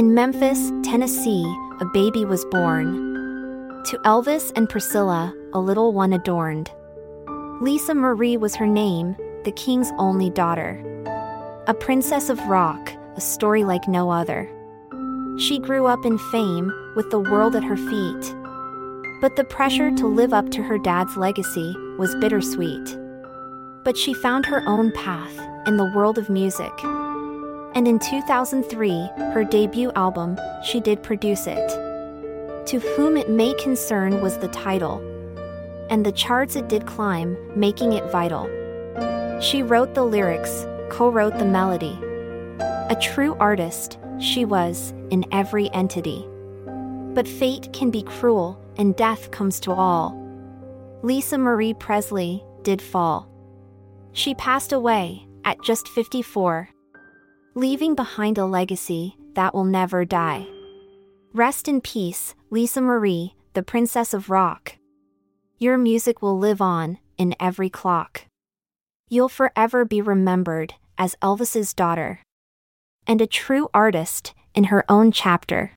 In Memphis, Tennessee, a baby was born. To Elvis and Priscilla, a little one adorned. Lisa Marie was her name, the king's only daughter. A princess of rock, a story like no other. She grew up in fame, with the world at her feet. But the pressure to live up to her dad's legacy was bittersweet. But she found her own path in the world of music. And in 2003, her debut album, she did produce it. To Whom It May Concern was the title. And the charts it did climb, making it vital. She wrote the lyrics, co wrote the melody. A true artist, she was, in every entity. But fate can be cruel, and death comes to all. Lisa Marie Presley did fall. She passed away at just 54, leaving behind a legacy that will never die. Rest in peace, Lisa Marie, the Princess of Rock. Your music will live on in every clock. You'll forever be remembered as Elvis's daughter and a true artist in her own chapter.